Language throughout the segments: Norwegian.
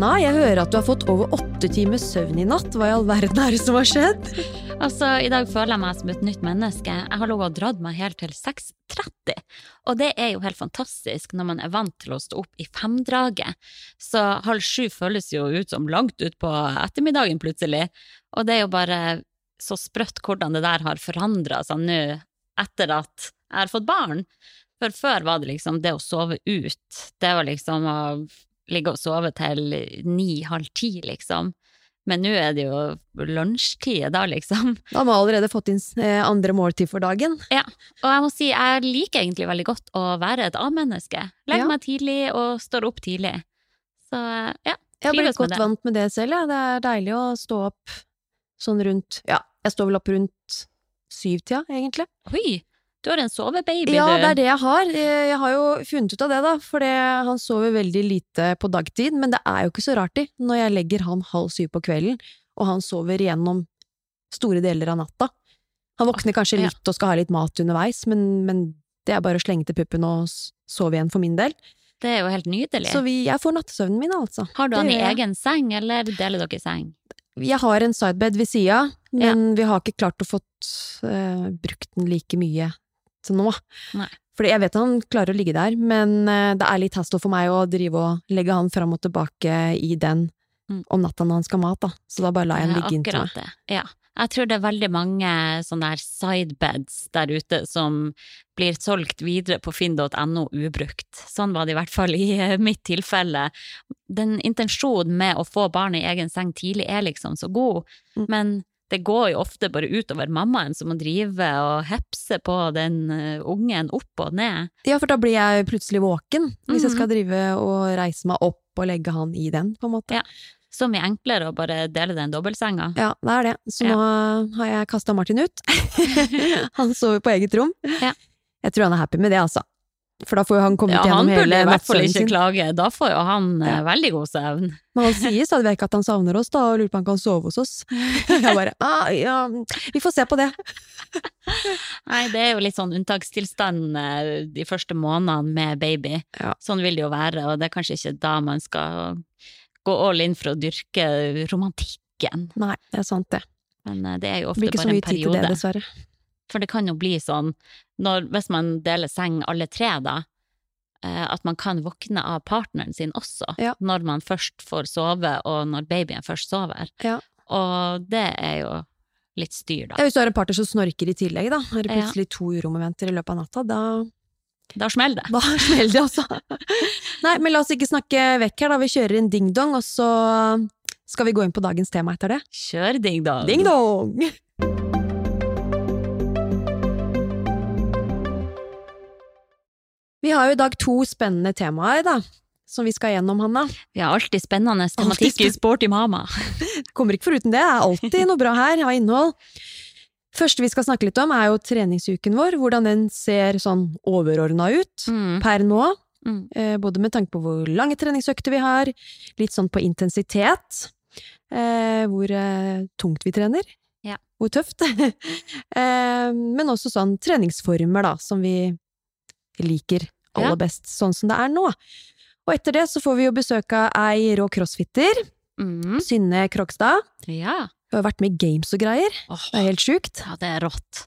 Hanna, jeg hører at du har fått over åtte timers søvn i natt. Hva i all verden er det som har skjedd? Altså, I dag føler jeg meg som et nytt menneske. Jeg har ligget og dratt meg helt til 6.30. Og det er jo helt fantastisk når man er vant til å stå opp i femdraget. Så halv sju føles jo ut som langt utpå ettermiddagen plutselig. Og det er jo bare så sprøtt hvordan det der har forandra seg nå etter at jeg har fått barn. For før var det liksom det å sove ut. Det var liksom å ligge og sove til ni-halv ti, liksom. Men nå er det jo lunsjtid da, liksom. Da har vi allerede fått inn eh, andre måltid for dagen. Ja, og jeg må si, jeg liker egentlig veldig godt å være et A-menneske. Legger Ja. meg tidlig og står opp tidlig. Så ja, Jeg har blitt trives med godt det. vant med det selv. Ja. Det er deilig å stå opp sånn rundt Ja, jeg står vel opp rundt syvtida, egentlig. Oi, du har en sovebaby, Ja, du. det er det jeg har. Eh, Jeg har jo funnet ut av det, da, for han sover veldig lite på dagtid, men det er jo ikke så rart i, når jeg legger han halv syv på kvelden, og han sover gjennom store deler av natta. Han våkner kanskje litt og skal ha litt mat underveis, men, men det er bare å slenge til puppen og sove igjen for min del. Det er jo helt nydelig. Så vi, jeg får nattesøvnen min, altså. har du det han i egen seng, eller deler dere seng? Jeg har en sidebed ved sida, men vi har ikke klart å få uh, brukt den like mye nå. Nei. Fordi jeg vet han klarer å ligge der, men eh, det er litt hassle for meg å drive og legge han fram og tilbake i den Mm. om natta når han skal ha mat, da. Så da bare lar jeg han ligge inntil meg. det. Ja. Jeg tror det er veldig mange sånne der sidebeds der ute som blir solgt videre på finn.no ubrukt. Sånn var det i hvert fall i eh, mitt tilfelle. Den intensjonen med å få barnet i egen seng tidlig er liksom så god, Mm. men det går jo ofte bare utover mammaen som må drive og hepse på den eh, ungen opp og ned. Ja, for da blir jeg plutselig våken, hvis jeg Mhm. skal drive og reise meg opp og legge han i den, på en måte. Ja. Så mye enklere å bare dele den dobbeltsenga. Ja, det er det. Så Ja. nå har jeg kasta Martin ut. han sover på eget rom. Ja. Jeg tror han er happy med det, altså. For da får jo han kommet Ja, han gjennom burde hele i hvert fall ikke sin. klage, da får jo han eh, Ja. veldig god søvn. Men han sier stadig vekk at han savner oss, da, og lurer på om han kan sove hos oss. Jeg bare ah, ja, vi får se på det. Nei, det er jo litt sånn unntakstilstand eh, de første månedene med baby. Ja. Sånn vil det jo være, og det er kanskje ikke da man skal gå all in for å dyrke romantikken. Nei, det er sant det. Men eh, det er jo ofte bare en Det blir ikke så mye tid til det, dessverre. For det kan jo bli sånn, når, hvis man deler seng alle tre da, eh, at man kan våkne av partneren sin også, Ja. når man først får sove, og når babyen først sover. Ja. Og det er jo litt styr, da. Ja, hvis du har en partner som snorker i tillegg, da, er det plutselig to uromomenter i løpet av natta, da, Da smeller det. da smeller det, altså. Nei, men la oss ikke snakke vekk her, da. Vi kjører inn ding-dong, og så skal vi gå inn på dagens tema etter det. Kjør ding-dong! Ding-dong! Vi har jo i dag to spennende temaer, da, som vi skal gjennom, Hanna. Vi har alltid spennende tematikk i spenn- Sporty mama. Kommer ikke foruten det, det er alltid noe bra her av innhold. Første vi skal snakke litt om, er jo treningsuken vår, hvordan den ser sånn overordna ut Mm, per nå. mm. Eh, både med tanke på hvor lange treningsøkter vi har, litt sånn på intensitet, eh, hvor eh, tungt vi trener, Ja. hvor tøft. men også sånn treningsformer, da, som vi liker aller best, sånn som det er nå. Og etter det så får vi jo besøk av ei rå crossfitter, Mm. Synne Krogstad. Ja. Hun har vært med i games og greier. Oh, Det er helt sjukt. ja, det er rått.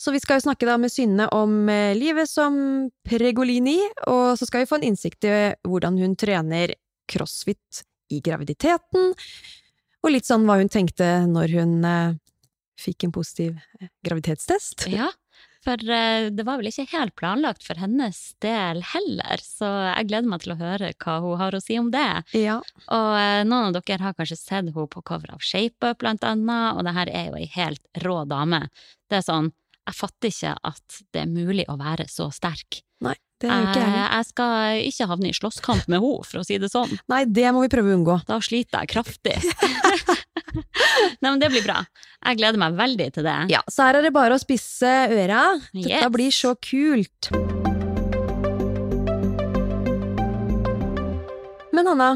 Så vi skal jo snakke da med Synne om eh, livet som pregolini, og så skal vi få en innsikt i hvordan hun trener crossfit i graviditeten, og litt sånn hva hun tenkte når hun eh, fikk en positiv eh, graviditetstest. Ja, for eh, det var vel ikke helt planlagt for hennes del heller, så jeg gleder meg til å høre hva hun har å si om det. Ja. Og eh, noen av dere har kanskje sett henne på cover av ShapeUp, blant annet, og det her er jo ei helt rå dame. Det er sånn, jeg fatter ikke at det er mulig å være så sterk. Nei, det jo ikke jeg. Jeg, jeg skal ikke havne i slåsskamp med henne, for å si det sånn. Nei, det må vi prøve å unngå. Da sliter jeg kraftig. Nei, men det blir bra. Jeg gleder meg veldig til det. Ja, så her er det bare å spisse øra. Dette Yes. blir så kult. Men Hanna,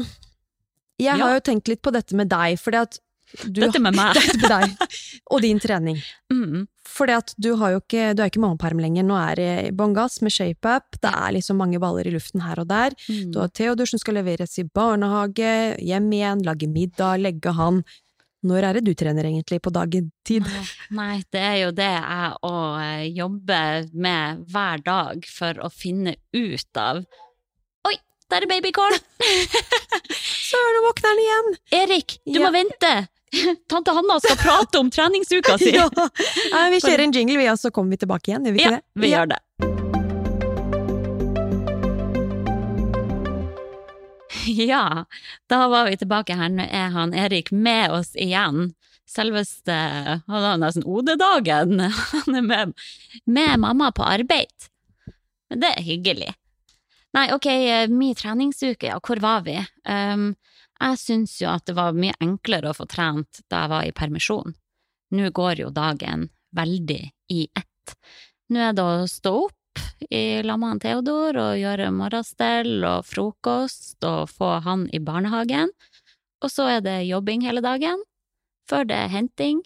jeg Ja. har jo tenkt litt på dette med deg, fordi at du Dette med meg. Dette med deg, og din trening. Mm. Fordi at du har jo ikke, du er ikke mammaperm lenger, nå er det bånn gass med shape-up, det er liksom mange baller i luften her og der. Mm. Du har Theodor som skal leveres i barnehage, hjem igjen, lage middag, legge han. Når er det du trener egentlig, på dagtid? Nei, det er jo det jeg òg eh, jobber med hver dag for å finne ut av Oi, der er babycall! Søren, nå våkner han igjen! Erik, du Ja. må vente! Tante Hanna skal prate om treningsuka si! Ja. Vi kjører en jingle, vi, og så kommer vi tilbake igjen, gjør vi ikke Ja, det? vi Ja. gjør det. Ja, da var vi tilbake her. Nå er han Erik med oss igjen. Selveste Han har nesten OD-dagen. Han er med, med mamma på arbeid. Men det er hyggelig. Nei, ok, eh, min treningsuke, ja, hvor var vi? Um, jeg syns jo at det var mye enklere å få trent da jeg var i permisjon. Nå går jo dagen veldig i ett. Nå er det å stå opp i lag med Theodor og gjøre morgenstell og frokost og få han i barnehagen. Og så er det jobbing hele dagen, før det er henting.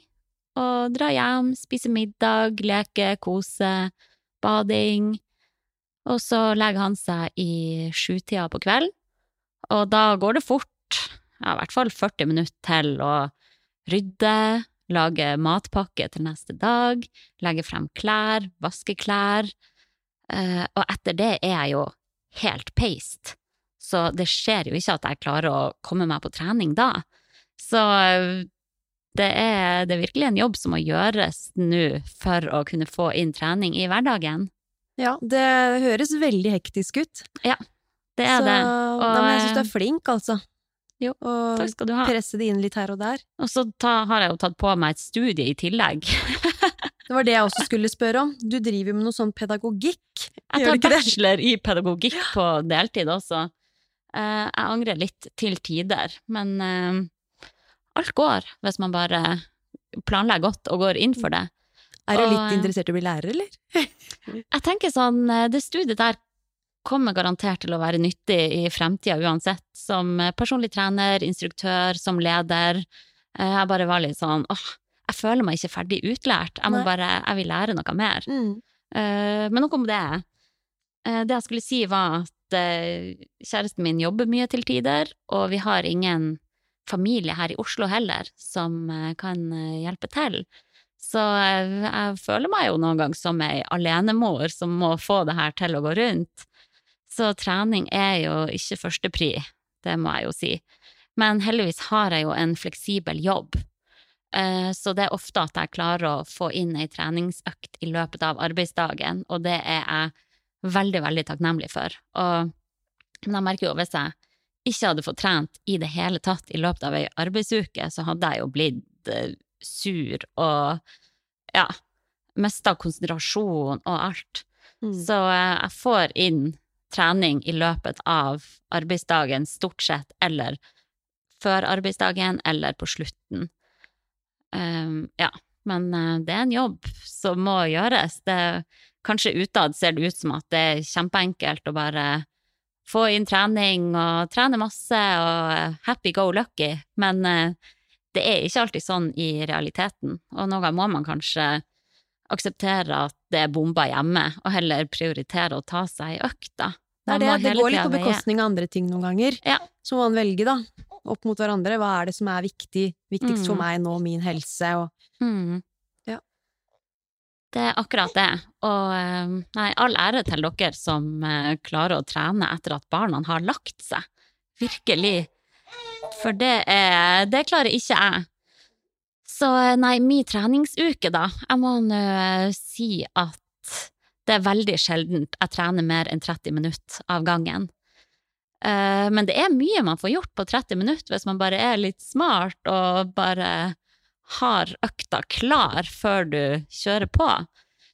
Og dra hjem, spise middag, leke, kose, bading. Og så legger han seg i sjutida på kvelden, og da går det fort, ja, i hvert fall 40 minutter til å rydde, lage matpakke til neste dag, legge frem klær, vaske klær. Eh, og etter det er jeg jo helt peist, så det skjer jo ikke at jeg klarer å komme meg på trening da. Så eh, det er, det er virkelig en jobb som må gjøres nå for å kunne få inn trening i hverdagen. Ja, det høres veldig hektisk ut. Ja, Det er så, det. nei, men jeg syns du er flink, altså. Jo, Og Takk skal du ha. presse det inn litt her og der. Og så ta, har jeg jo tatt på meg et studie i tillegg. Det var det jeg også skulle spørre om. Du driver med noe sånn pedagogikk. Jeg tar bachelor i pedagogikk på deltid også. Uh, jeg angrer litt til tider, men uh, alt går hvis man bare planlegger godt og går inn for det. Er du litt eh, interessert i å bli lærer, eller? Jeg tenker sånn, det studiet der kommer garantert til å være nyttig i fremtida uansett, som eh, personlig trener, instruktør, som leder. Eh, Jeg bare var litt sånn, åh, jeg føler meg ikke ferdig utlært, jeg må bare, jeg vil lære noe mer. Mm. Eh, Men nok om det. Det jeg skulle si var at kjæresten min jobber mye til tider, og vi har ingen familie her i Oslo heller som kan hjelpe til. Så jeg, jeg føler meg jo noen gang som ei alenemor som må få det her til å gå rundt. Så trening er jo ikke førstepri, det må jeg jo si. Men heldigvis har jeg jo en fleksibel jobb. Eh, Så det er ofte at jeg klarer å få inn ei treningsøkt i løpet av arbeidsdagen, og det er jeg veldig, veldig takknemlig for. Og, men jeg merker jo hvis jeg ikke hadde fått trent i det hele tatt i løpet av ei arbeidsuke, så hadde jeg jo blitt eh, sur og ja, mista konsentrasjon og alt. Mm. Så eh, jeg får inn trening i løpet av arbeidsdagen, stort sett, eller før arbeidsdagen, eller på slutten. Um, ja, men eh, det er en jobb som må gjøres. Det, kanskje utad ser det ut som at det er kjempeenkelt å bare få inn trening og trene masse og eh, happy go lucky, men eh, det er ikke alltid sånn i realiteten, og noen ganger må man kanskje akseptere at det er bomber hjemme, og heller prioritere å ta seg ei økt, da. Det det. Det går litt på bekostning av andre ting noen ganger. Ja. Så må man velge, da. Opp mot hverandre. Hva er det som er viktig? Viktigst for Mm. meg nå, min helse, og Mm. Ja. Det er akkurat det. Og eh, nei, all ære til dere som eh, klarer å trene etter at barna har lagt seg. Virkelig. For det er Det klarer ikke jeg. Så eh, nei, min treningsuke, da. Jeg må nå eh, si at det er veldig sjeldent jeg trener mer enn 30 minutter av gangen. Uh, men det er mye man får gjort på 30 minutter hvis man bare er litt smart og bare har økta klar før du kjører på.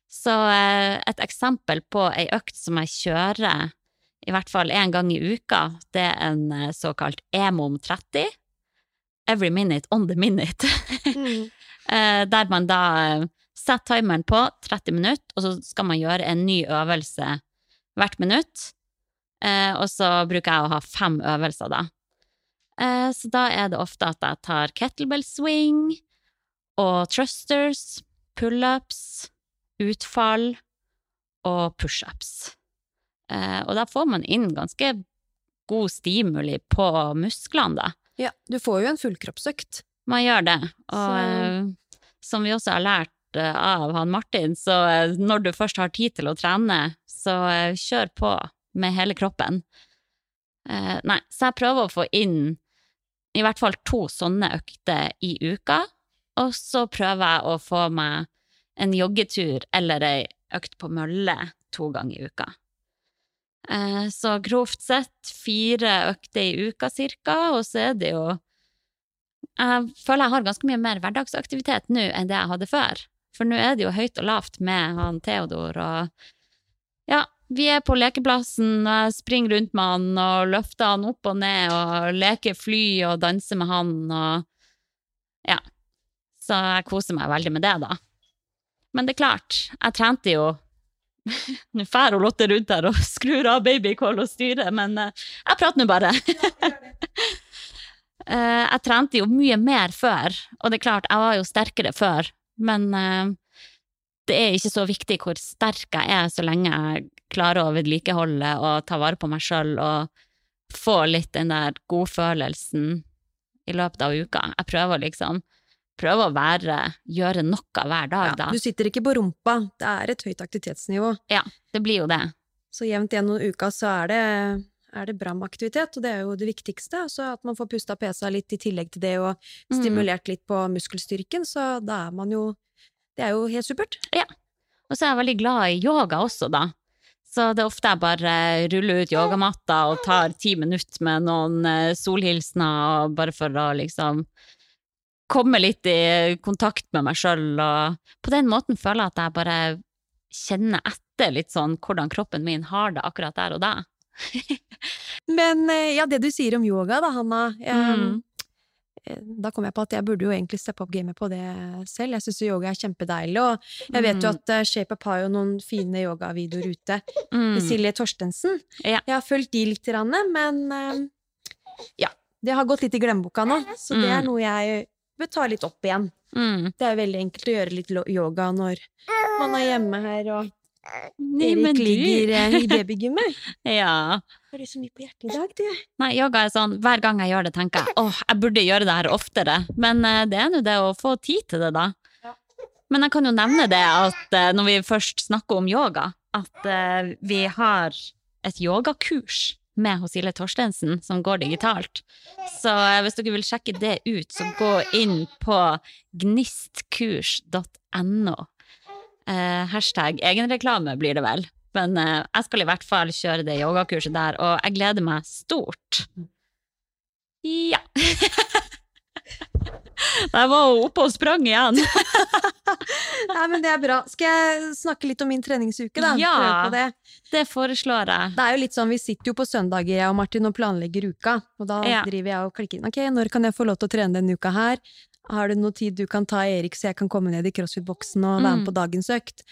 Så uh, et eksempel på ei økt som jeg kjører i hvert fall én gang i uka, det er en såkalt EMOM 30. Every minute on the minute. Mm. Eh, der man da eh, setter timeren på 30 minutter, og så skal man gjøre en ny øvelse hvert minutt. Eh, og så bruker jeg å ha fem øvelser, da. Så da er det ofte at jeg tar kettlebell swing og thrusters, pullups, utfall og pushups. Og da får man inn ganske god stimuli på musklene, da. Ja, du får jo en fullkroppsøkt. Man gjør det. Og Så- eh, som vi også har lært eh, av han Martin, så eh, når du først har tid til å trene, så kjør på med hele kroppen. Nei, så jeg prøver å få inn i hvert fall to sånne økter i uka, og så prøver jeg å få meg en joggetur eller ei økt på mølle to ganger i uka. Eh, så grovt sett fire økter i uka cirka, og så er det jo Jeg føler jeg har ganske mye mer hverdagsaktivitet nå enn det jeg hadde før. For nå er det jo høyt og lavt med han Theodor, og ja, vi er på lekeplassen, og jeg springer rundt med han og løfter han opp og ned og leker fly og danser med han og ja. Så jeg koser meg veldig med det, da. Men det er klart, jeg trente jo Nå drar Lotte rundt her og skrur av babycall og styrer, men eh, jeg prater nå bare. Eh, jeg trente jo mye mer før, og det er klart, jeg var jo sterkere før, men eh, det er ikke så viktig hvor sterk jeg er, så lenge jeg klarer å vedlikeholde og ta vare på meg sjøl og få litt den der godfølelsen i løpet av uka. Jeg prøver liksom prøver å være, gjøre noe hver dag, Ja, da. du sitter ikke på rumpa, det er et høyt aktivitetsnivå. Ja, det blir jo det. Så jevnt gjennom uka så er det, er det bra med aktivitet, og det er jo det viktigste. Så at man får pusta pesa litt i tillegg til det, og Mm. stimulert litt på muskelstyrken, så da er man jo Det er jo helt supert. Ja. Og så er jeg veldig glad i yoga også, da. Så det er ofte jeg bare ruller ut yogamatta og tar ti minutter med noen eh, solhilsener, bare for å liksom komme litt i kontakt med meg sjøl, og på den måten føler jeg at jeg bare kjenner etter litt sånn hvordan kroppen min har det akkurat der og da. Men eh, ja, det du sier om yoga da, Hanna. eh, Mm. eh, Da kom jeg på at jeg burde jo egentlig steppe opp gamet på det selv. Jeg syns yoga er kjempedeilig, og jeg vet jo Mm. at Shape ShapeUp har jo noen fine yogavideoer ute. Mm. Silje Torstensen. Ja. Jeg har fulgt de litt, men eh, ja. Det har gått litt i glemmeboka nå, så det er Mm. noe jeg vil tar litt opp igjen. Mm. Det er veldig enkelt å gjøre litt yoga når man er hjemme her og Nei, Erik du- ligger eh, i babygymmet. Ja. Har du så mye på hjertet i dag, du? Nei, yoga er sånn, hver gang jeg gjør det, tenker jeg åh, jeg burde gjøre det her oftere. Men uh, det er nå det å få tid til det, da. Ja. Men jeg kan jo nevne det at uh, når vi først snakker om yoga, at uh, vi har et yogakurs med hos Silje Torstensen som går digitalt. Så eh, hvis dere vil sjekke det ut, så gå inn på gnistkurs.no. Eh, hashtag egenreklame blir det vel. Men eh, jeg skal i hvert fall kjøre det yogakurset der, og jeg gleder meg stort. Ja. Der var hun oppe og sprang igjen. Nei, men det er bra. Skal jeg snakke litt om min treningsuke, da? Ja. Det. Det foreslår jeg. Det er jo litt sånn, Vi sitter jo på søndager jeg og Martin og planlegger uka. Og da Ja. driver jeg og klikker inn. Ok, når kan jeg få lov til å trene denne uka her? Har du noe tid du kan ta Erik, så jeg kan komme ned i crossfit-boksen og være Mm. med på dagens økt?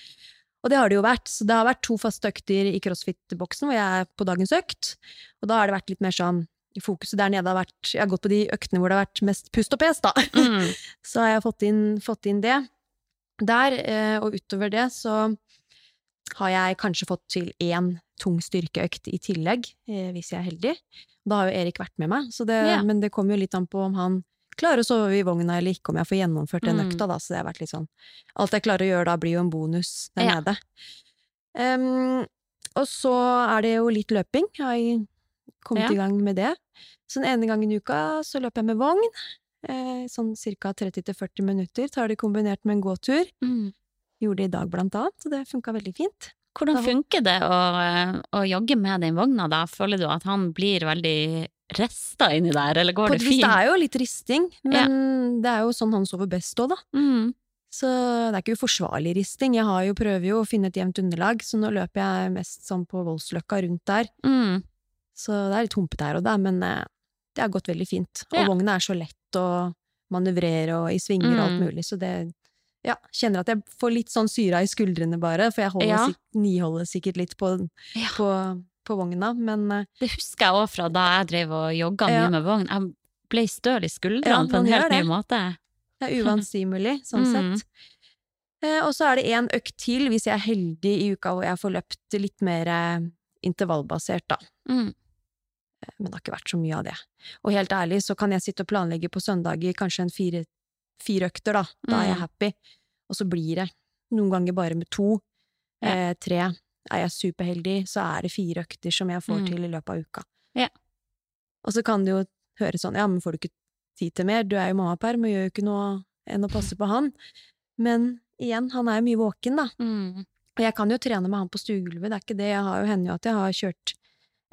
Og det har det jo vært. Så det har vært to faste økter i crossfit-boksen hvor jeg er på dagens økt. Og da har det vært litt mer sånn Fokuset der nede har vært Jeg har gått på de øktene hvor det har vært mest pust og pes, da. Mm. Så har jeg fått inn, fått inn det der, eh, og utover det så har jeg kanskje fått til én tung styrkeøkt i tillegg, eh, hvis jeg er heldig. Da har jo Erik vært med meg, så det, yeah. men det kommer jo litt an på om han klarer å sove i vogna eller ikke, om jeg får gjennomført den Mm. økta, da, så det har vært litt sånn Alt jeg klarer å gjøre da, blir jo en bonus der Ja. nede. Um, og så er det jo litt løping. Jeg har kommet Ja. i gang med det. Så den ene gangen i uka så løper jeg med vogn. Eh, sånn ca. 30-40 minutter tar det kombinert med en gåtur. Mm. Gjorde det i dag blant annet, så det funka veldig fint. Hvordan Da- funker det å, å jogge med den vogna, da? Føler du at han blir veldig rista inni der, eller går På det et vis fint? det er jo litt risting, men det er jo sånn han sover best òg, da. Mm. Så det er ikke uforsvarlig risting. Jeg har jo, prøver jo å finne et jevnt underlag, så nå løper jeg mest sånn på Voldsløkka rundt der. Mm. Så det er litt humpete her og der, men eh, det har gått veldig fint. Og Ja. vogna er så lett å manøvrere og i svinger og alt Mm. mulig, så det ja, kjenner at jeg får litt sånn syra i skuldrene bare, for jeg holder Ja. sikkert, niholder sikkert litt på, Ja. på, på vogna, men eh, Det husker jeg òg fra da jeg drev og jogga mye Ja. med vogn. Jeg ble støl i skuldrene på en helt ny måte. det er uvant stimuli, sånn Mm. sett. Eh, og så er det én økt til, hvis jeg er heldig i uka hvor jeg får løpt litt mer eh, intervallbasert, da. Mm. Men det har ikke vært så mye av det. Og helt ærlig så kan jeg sitte og planlegge på søndager kanskje en fire, fire økter, da. Da er jeg Mm. happy. Og så blir det noen ganger bare med to. Eh, tre. Er jeg superheldig, så er det fire økter som jeg får Mm. til i løpet av uka. Ja. Og så kan det jo høre sånn, ja, men får du ikke tid til mer? Du er jo mammaperm og gjør jo ikke noe enn å passe på han. Men igjen, han er jo mye våken, da. Mm. Og jeg kan jo trene med han på stuegulvet, det er ikke det. Jeg har jo hender jo at jeg har kjørt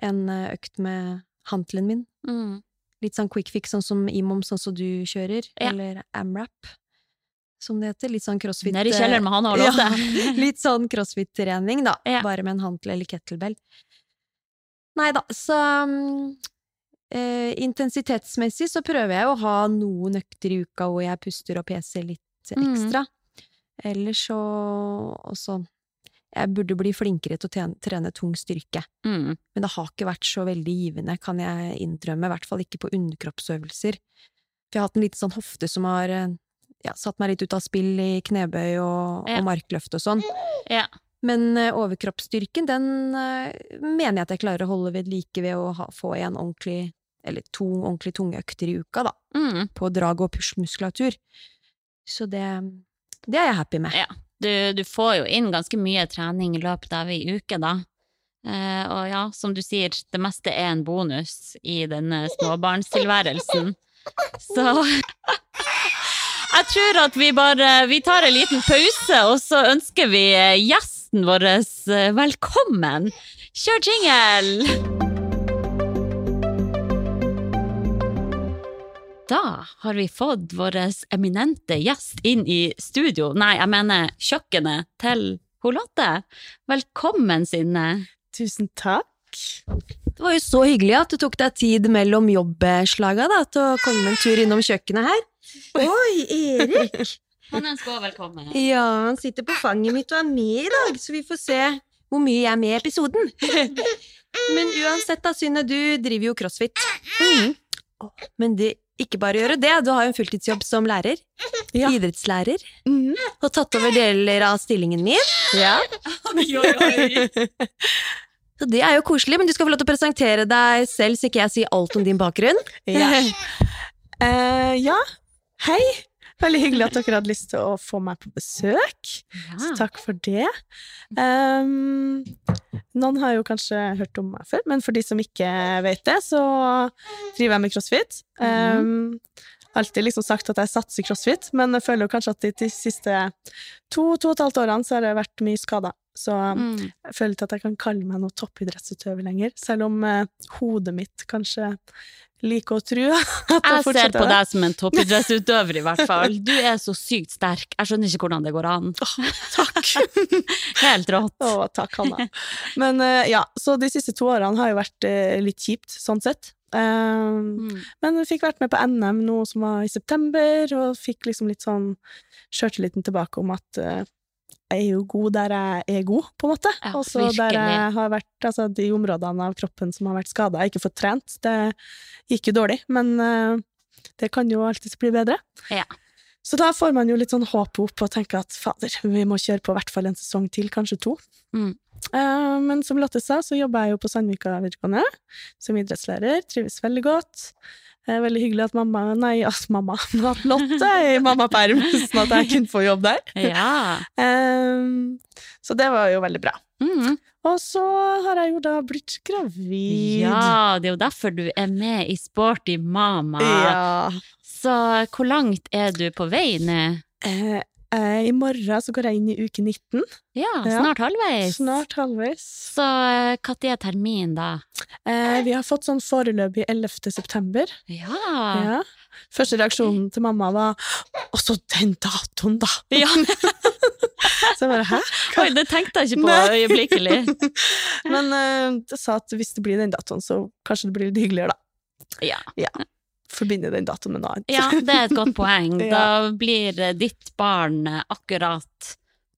en eh, økt med hantelen min. Mm. Litt sånn quick fix, sånn som IMOM, sånn som du kjører. Ja. Eller AMRAP, som det heter. Litt sånn crossfit Nede i kjelleren med han og ja, Lotte. Litt sånn crossfit-trening, da. Ja. Bare med en hantel eller kettlebell. Nei da, så mm, eh, Intensitetsmessig så prøver jeg å ha noen økter i uka hvor jeg puster og peser litt Mm. ekstra. Ellers så også Jeg burde bli flinkere til å trene, tung styrke. Mm. Men det har ikke vært så veldig givende, kan jeg innrømme. I hvert fall ikke på underkroppsøvelser. For jeg har hatt en liten sånn hofte som har eh, ja, satt meg litt ut av spill i knebøy og, Ja. og markløft og sånn. Ja. Men eh, overkroppsstyrken, den eh, mener jeg at jeg klarer å holde ved like ved å ha, få igjen ordentlig eller to ordentlig tunge økter i uka, da. Mm. På drag- og push-muskulatur. Så det, det er jeg happy med. Ja. Du, du får jo inn ganske mye trening i løpet av ei uke, da. Eh, og ja, som du sier, det meste er en bonus i denne småbarnstilværelsen. Så jeg tror at vi bare Vi tar en liten pause, og så ønsker vi eh, gjesten vår eh, velkommen. Kjør jingle! Da har vi fått vår eminente gjest inn i studio, nei, jeg mener kjøkkenet til hun Lotte. Velkommen, Synne. Tusen takk. Det var jo så hyggelig at du tok deg tid mellom jobbslaga da, til å komme en tur innom kjøkkenet her. Oi, Erik! Han ønsker òg velkommen. Ja, han sitter på fanget mitt og er med i dag, så vi får se hvor mye jeg er med i episoden. Men uansett da, Synne, du driver jo crossfit. Mm. Men det, ikke bare gjøre det, du har jo en fulltidsjobb som lærer. Ja. Idrettslærer. Mm. Og tatt over deler av stillingen min. Ja. Så det er jo koselig, men du skal få lov til å presentere deg selv, så ikke jeg sier alt om din bakgrunn. Ja. Uh, ja. Hei. Veldig hyggelig at dere hadde lyst til å få meg på besøk. Så takk for det. Um, noen har jo kanskje hørt om meg før, men for de som ikke vet det, så driver jeg med crossfit. Um, alltid liksom sagt at jeg satser crossfit, men jeg føler jo kanskje at de, de siste to, to og et halvt årene så har det vært mye skada. Så Mm. jeg føler ikke at jeg kan kalle meg noe toppidrettsutøver lenger, selv om eh, hodet mitt kanskje liker å tro at jeg Jeg ser på deg som en toppidrettsutøver, i hvert fall. Du er så sykt sterk. Jeg skjønner ikke hvordan det går an. Takk! Helt rått. Å, takk, Hanna. Men eh, ja, så de siste to årene har jo vært eh, litt kjipt, sånn sett. Um, Mm. men fikk vært med på NM nå som var i september, og fikk liksom litt sånn sjøltilliten tilbake om at eh, jeg er jo god der jeg er god, på en måte. Ja, og der jeg har vært, altså de områdene av kroppen som har vært skada, jeg har ikke fått trent. Det gikk jo dårlig, men uh, det kan jo alltids bli bedre. Ja. Så da får man jo litt sånn håp opp og tenker at fader, vi må kjøre på i hvert fall en sesong til, kanskje to. Mm. Uh, men som Lotte sa, så jobber jeg jo på Sandvika videregående som idrettslærer. Trives veldig godt. Eh, veldig hyggelig at mamma Nei, at mamma At Lotte er i mammaperm, sånn at jeg kunne få jobb der. Ja. Eh, så det var jo veldig bra. Mm. Og så har jeg jo da blitt gravid. ja, det er jo derfor du er med i Sporty Mama. Ja. Så hvor langt er du på vei nå? Eh, eh, I morgen så går jeg inn i uke 19. Ja, Ja. snart halvveis. Snart halvveis. Så når er termin, da? Eh, vi har fått sånn foreløpig 11. september. Ja. Ja. Første reaksjonen til mamma var 'Å, så den datoen, da!' ja. Så jeg bare 'hæ?' Oi, det tenkte jeg ikke på Nei. øyeblikkelig. Men eh, jeg sa at hvis det blir den datoen, så kanskje det blir litt hyggeligere, da. Ja. Ja. Forbinde den datoen med noe annet. ja, det er et godt poeng. Da blir ditt barn akkurat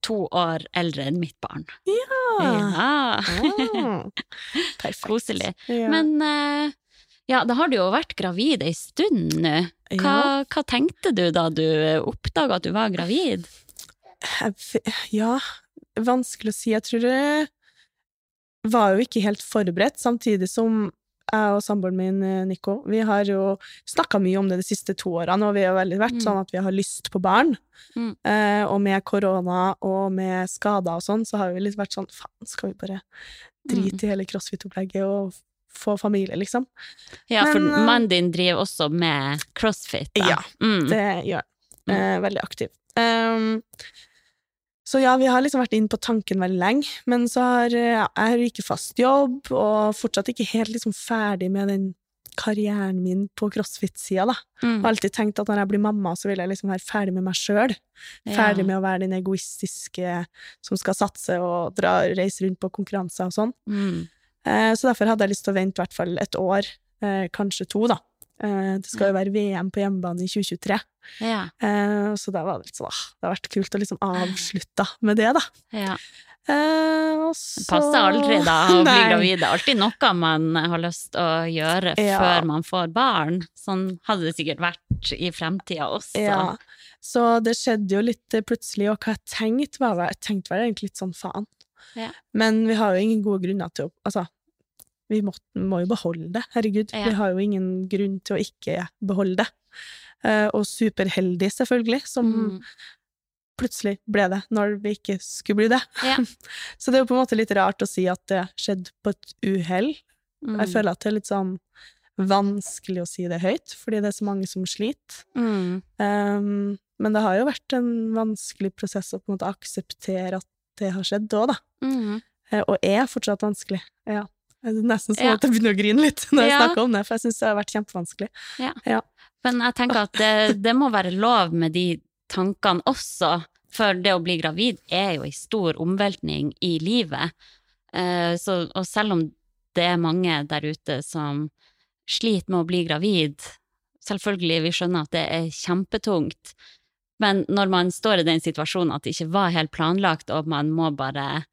to år eldre enn mitt barn. Ja! Ja. ah. Perfekt. Koselig. Ja. Men eh, ja, da har du jo vært gravid ei stund nå. Hva, Ja. hva tenkte du da du oppdaga at du var gravid? Ja, vanskelig å si. Jeg tror det var jo ikke helt forberedt, samtidig som jeg og samboeren min, eh, Nico, vi har jo snakka mye om det de siste to årene, og vi har veldig vært Mm. sånn at vi har lyst på barn. Mm. Eh, og med korona og med skader og sånn, så har vi litt vært sånn faen, skal vi bare drite i hele crossfit-opplegget og få familie, liksom? Ja, Men, for mannen din driver også med crossfit, da. Ja, Mm. Det gjør han. Eh, veldig aktiv. Um, så ja, vi har liksom vært inne på tanken veldig lenge, men så har eh, ja, jeg har ikke fast jobb, og fortsatt ikke helt liksom ferdig med den karrieren min på crossfit-sida, da. Mm. Jeg har alltid tenkt at når jeg blir mamma, så vil jeg liksom være ferdig med meg sjøl. Ferdig med å være den egoistiske som skal satse og dra, reise rundt på konkurranser og sånn. Mm. Eh, så derfor hadde jeg lyst til å vente i hvert fall et år, eh, kanskje to, da. Eh, det skal jo være VM på hjemmebane i 2023. Ja, Eh, så da var det litt sånn, ah, det har vært kult å liksom avslutte med det, da. ja. Eh, og Det så passer aldri da å bli Nei. gravid. Det er alltid noe man har lyst til å gjøre Ja. før man får barn. Sånn hadde det sikkert vært i fremtida også. Ja. Så det skjedde jo litt plutselig, og hva jeg tenkte, var Jeg tenkte var egentlig litt sånn faen. Ja. Men vi har jo ingen gode grunner til å Altså, vi må, må jo beholde det, herregud. Ja. Vi har jo ingen grunn til å ikke beholde det. Eh, og superheldig, selvfølgelig, som Mm. plutselig ble det når vi ikke skulle bli det. Ja. Så det er jo på en måte litt rart å si at det skjedde på et uhell. Mm. Jeg føler at det er litt sånn vanskelig å si det høyt, fordi det er så mange som sliter. Mm. Um, men det har jo vært en vanskelig prosess å på en måte akseptere at det har skjedd òg, da. Mm. Eh, Og er fortsatt vanskelig. Ja. Det er nesten sånn Ja. at jeg begynner å grine litt når jeg Ja. snakker om det, for jeg syns det har vært kjempevanskelig. Men jeg tenker at det, det må være lov med de tankene også, for det å bli gravid er jo en stor omveltning i livet. Eh, så, og selv om det er mange der ute som sliter med å bli gravid, selvfølgelig, vi skjønner at det er kjempetungt, men når man står i den situasjonen at det ikke var helt planlagt, og man må bare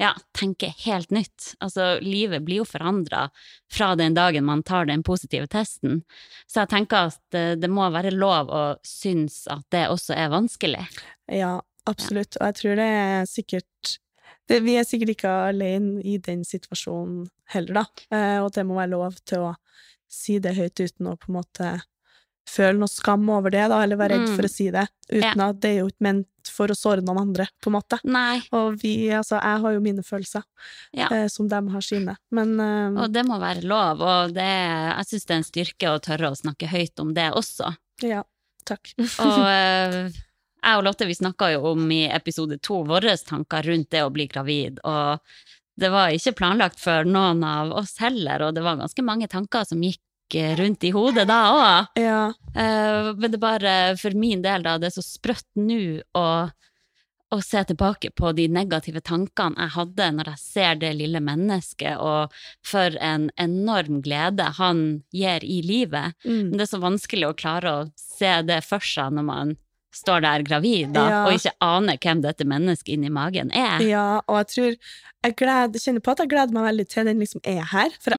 ja, tenke helt nytt. Altså, livet blir jo forandra fra den dagen man tar den positive testen. Så jeg tenker at det, det må være lov å synes at det også er vanskelig. Ja, absolutt. Og jeg tror det er sikkert det, Vi er sikkert ikke alene i den situasjonen heller, da. Eh, og det må være lov til å si det høyt uten å på en måte føle noe skam over det, da, eller være redd Mm. for å si det. Uten at det er jo ikke ment for å såre noen andre, på en måte. Nei, Og vi, altså, jeg har jo mine følelser, Ja. eh, som de har sine. Men eh, og det må være lov, og det, jeg syns det er en styrke å tørre å snakke høyt om det også. ja, takk. Og eh, jeg og Lotte vi snakka jo om i episode to våre tanker rundt det å bli gravid, og det var ikke planlagt for noen av oss heller, og det var ganske mange tanker som gikk rundt i hodet da òg. ja, Eh, men det er bare for min del, da, det er så sprøtt nå å, å se tilbake på de negative tankene jeg hadde når jeg ser det lille mennesket, og for en enorm glede han gir i livet. mm. Men det er så vanskelig å klare å se det for seg når man står der gravid, da, Ja. og ikke aner hvem dette mennesket inni magen er. ja, og jeg tror Jeg gleder, kjenner på at jeg gleder meg veldig til den liksom er her. For jeg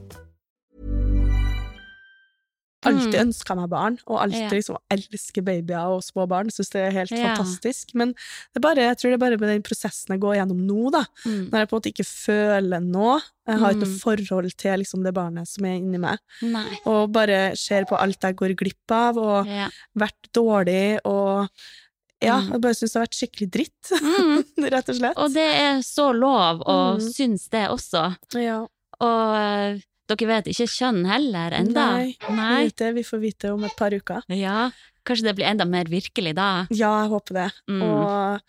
Alltid Mm. ønska meg barn, og alltid Ja. liksom elsker babyer og små barn. Syns det er helt Ja. fantastisk. Men det bare, jeg tror det er bare med den prosessen jeg går gjennom nå, da. Mm. Når jeg på en måte ikke føler noe. Jeg har ikke Mm. noe forhold til liksom, det barnet som er inni meg. Nei. Og bare ser på alt jeg går glipp av, og Ja. vært dårlig, og ja, Mm. jeg bare syns det har vært skikkelig dritt, Mm. rett og slett. Og det er så lov å Mm. synes det også. ja. Og eh, dere vet ikke kjønn heller enda? Nei, Nei. vet vi får vite om et par uker. Ja. Kanskje det blir enda mer virkelig da? Ja, jeg håper det. Mm. Og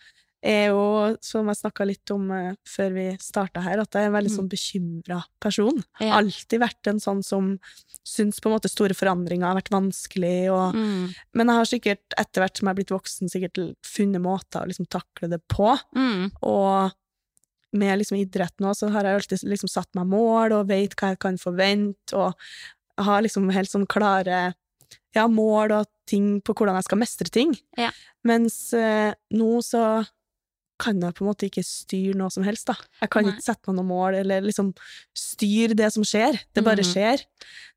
jeg er jo, som jeg snakka litt om eh, før vi starta her, at jeg er en veldig Mm. sånn bekymra person. Ja. Alltid vært en sånn som syns på en måte store forandringer har vært vanskelig, og Mm. Men jeg har sikkert, etter hvert som jeg har blitt voksen, sikkert funnet måter å liksom takle det på. Mm. Og med liksom idrett nå, så har jeg alltid liksom satt meg mål og vet hva jeg kan forvente, og har liksom helt sånn klare ja, mål og ting på hvordan jeg skal mestre ting. Ja. Mens eh, nå så kan jeg på en måte ikke styre noe som helst, da. Jeg kan Nei. ikke sette meg noe mål, eller liksom styre det som skjer. Det bare Mhm. skjer.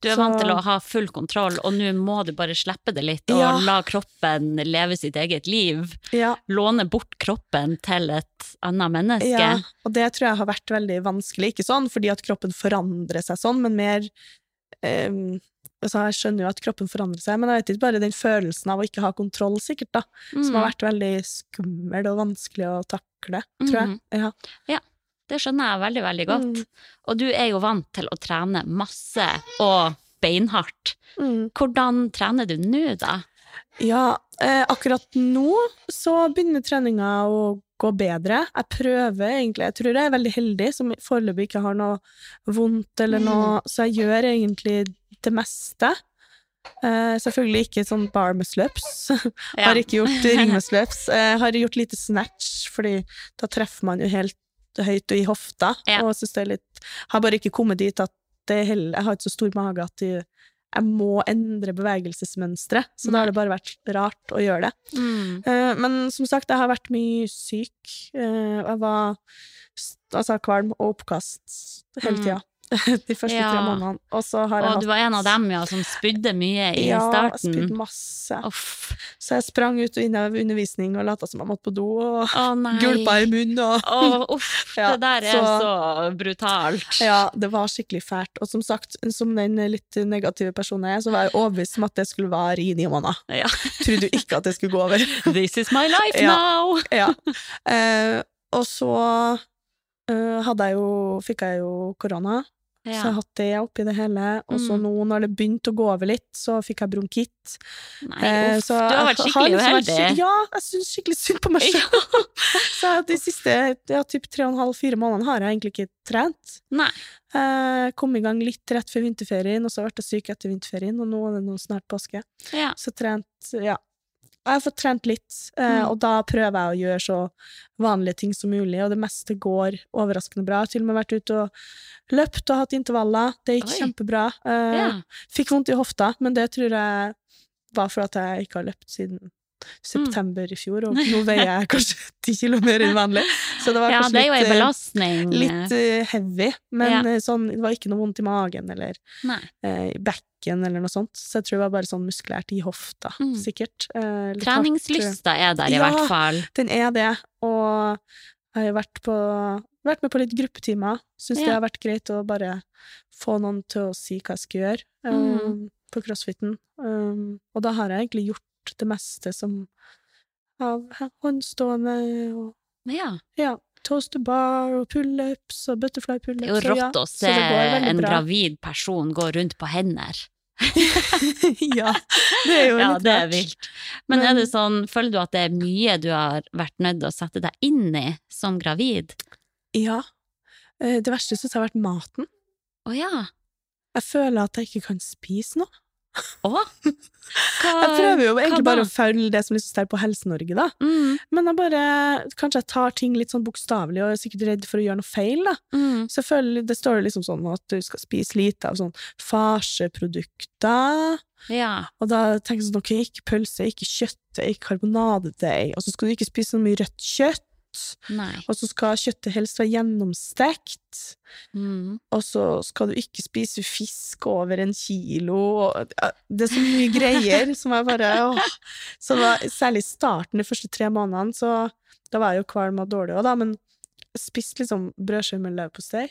Du er Så- vant til å ha full kontroll, og nå må du bare slippe det litt og Ja. la kroppen leve sitt eget liv. Ja, Låne bort kroppen til et annet menneske. Ja, og det tror jeg har vært veldig vanskelig. Ikke sånn fordi at kroppen forandrer seg sånn, men mer ehm, altså Jeg skjønner jo at kroppen forandrer seg, men jeg vet ikke bare den følelsen av å ikke ha kontroll, sikkert, da, som har Mm. vært veldig skummel og vanskelig å takle, tror jeg. Ja. Ja. Det skjønner jeg veldig, veldig godt. Mm. Og du er jo vant til å trene masse og beinhardt. Mm. Hvordan trener du nå, da? Ja, eh, akkurat nå så begynner treninga å gå bedre. Jeg prøver egentlig, jeg tror jeg er veldig heldig som foreløpig ikke har noe vondt eller noe, så jeg gjør egentlig det meste. Uh, selvfølgelig ikke sånn bar muscle-ups. Har ikke gjort ring muscle-ups. Eh, har gjort lite snatch, fordi da treffer man jo helt høyt og i hofta, Ja. og synes det er litt Har bare ikke kommet dit at det er heller Jeg har ikke så stor mage at jeg, jeg må endre bevegelsesmønsteret. så da har det bare vært rart å gjøre det. Mm. Uh, men som sagt, jeg har vært mye syk. Uh, jeg var altså kvalm og oppkast hele Mm. De første Ja. tre månedene. Og så har jeg Og du var en av dem ja, som spydde mye i ja, starten. spydd masse. Uff. Så jeg sprang ut og inn av undervisning og lata som jeg måtte på do, og Å gulpa i munnen og Å, uff. Ja, det der er så- så, brutalt. Ja, det var skikkelig fælt. Og som sagt, som den litt negative personen jeg er, så var jeg overbevist om at det skulle vare i ni måneder. Ja. Trodde jo ikke at det skulle gå over. This is my life Ja. now! ja. Eh, og så hadde jeg jo, fikk jeg jo korona, så jeg har hatt det oppi det hele. Og så Mm. nå, når det begynte å gå over litt, så fikk jeg bronkitt. Nei, Eh, uff. så Du har vært skikkelig liksom uheldig. Ja, jeg syns skikkelig synd på meg selv. så de siste ja, typ tre og en halv, fire månedene har jeg egentlig ikke trent. Nei. Eh, kom i gang litt rett før vinterferien, og så ble jeg syk etter vinterferien, og nå er det nå snart påske. Ja. Så trent, ja. Jeg har fått trent litt, eh, Mm. og da prøver jeg å gjøre så vanlige ting som mulig, og det meste går overraskende bra. Jeg har til og med vært ute og løpt og hatt intervaller. Det gikk Oi. kjempebra. Uh, Ja. Fikk vondt i hofta, men det tror jeg var for at jeg ikke har løpt siden september i fjor, og nå veier jeg kanskje ti kilo mer enn vanlig. Så det var ja, kanskje det litt, eh, litt eh, heavy, men Ja. eh, sånn, det var ikke noe vondt i magen eller eh, i bekken eller noe sånt, så jeg tror det var bare sånn muskulært i hofta, Mm. sikkert. Eh. Treningslysta er der i Ja. hvert fall. Ja, Den er det, og jeg har vært, på, vært med på litt gruppetimer. Syns det har vært greit å bare få noen til å si hva jeg skal gjøre eh, Mm. på crossfiten. Um, og da har jeg egentlig gjort det meste som av håndstående og Ja. ja, toast to bar og pullups og butterfly pullups. Det er jo rått å se en bra. gravid person gå rundt på hender. ja, det er jo Ja, litt er vilt. Men, Men- er det sånn, føler du at det er mye du har vært nødt til å sette deg inn i som gravid? Ja. Eh, Det verste syns jeg har vært maten. Å ja. Jeg føler at jeg ikke kan spise noe. Å? Hva, Jeg prøver jo egentlig bare å følge det som liksom står på Helse-Norge, da. Mm, Men jeg bare Kanskje jeg tar ting litt sånn bokstavelig og er sikkert redd for å gjøre noe feil, da. mm, Selvfølgelig, det står jo liksom sånn at du skal spise lite av sånn farseprodukter. ja. Og da tenker jeg sånn, ok, ikke pølse, ikke kjøtt, ikke karbonadedeig, og så skal du ikke spise så mye rødt kjøtt, Nei. og så skal kjøttet helst være gjennomstekt, Mm. og så skal du ikke spise fisk over en kilo, det er så mye greier som jeg bare, åh. Så da, særlig i starten, de første tre månedene, så da var jeg jo kvalm og dårlig òg, da, men spiste liksom brødskive med leverpostei.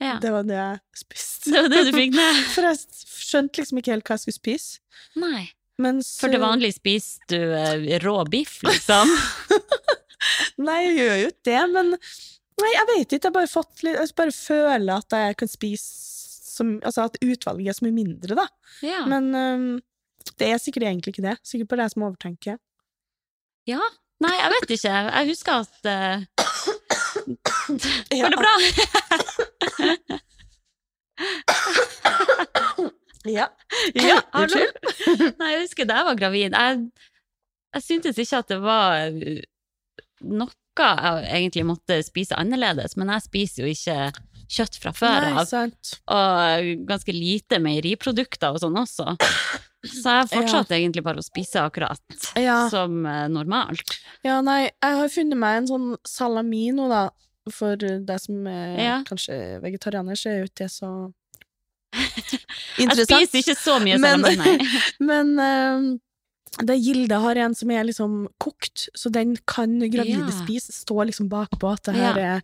Ja. Det var det jeg spiste. Det var det du fikk ned? For jeg skjønte liksom ikke helt hva jeg skulle spise. Nei. Mens, For til vanlig spiser du eh, rå biff, liksom. Nei, jeg gjør jo ikke det, men Nei, jeg vet ikke. Jeg bare, fått litt, jeg bare føler at jeg kan spise som, Altså at utvalget er så mye mindre, da. Ja. Men um, det er sikkert egentlig ikke det. Sikkert bare jeg som overtenker. ja. Nei, jeg vet ikke. Jeg husker at Ja. Går det bra? Ja. Ja, hallo. Nei, jeg husker da jeg var gravid. Jeg, jeg syntes ikke at det var noe jeg egentlig måtte spise annerledes, men jeg spiser jo ikke kjøtt fra før Nei, av, sant. og ganske lite meieriprodukter og sånn også. Så jeg fortsatte egentlig bare å spise akkurat Ja. som eh, normalt. ja, nei, jeg har funnet meg en sånn salami nå, da. For deg som er Ja. kanskje vegetarianer, så er jo ikke det så Jeg spiser ikke så mye Men- salami, nei. Men øhm, det Gilde har en som er liksom kokt, så den kan gravide Ja. spise. Står liksom bakpå at det her er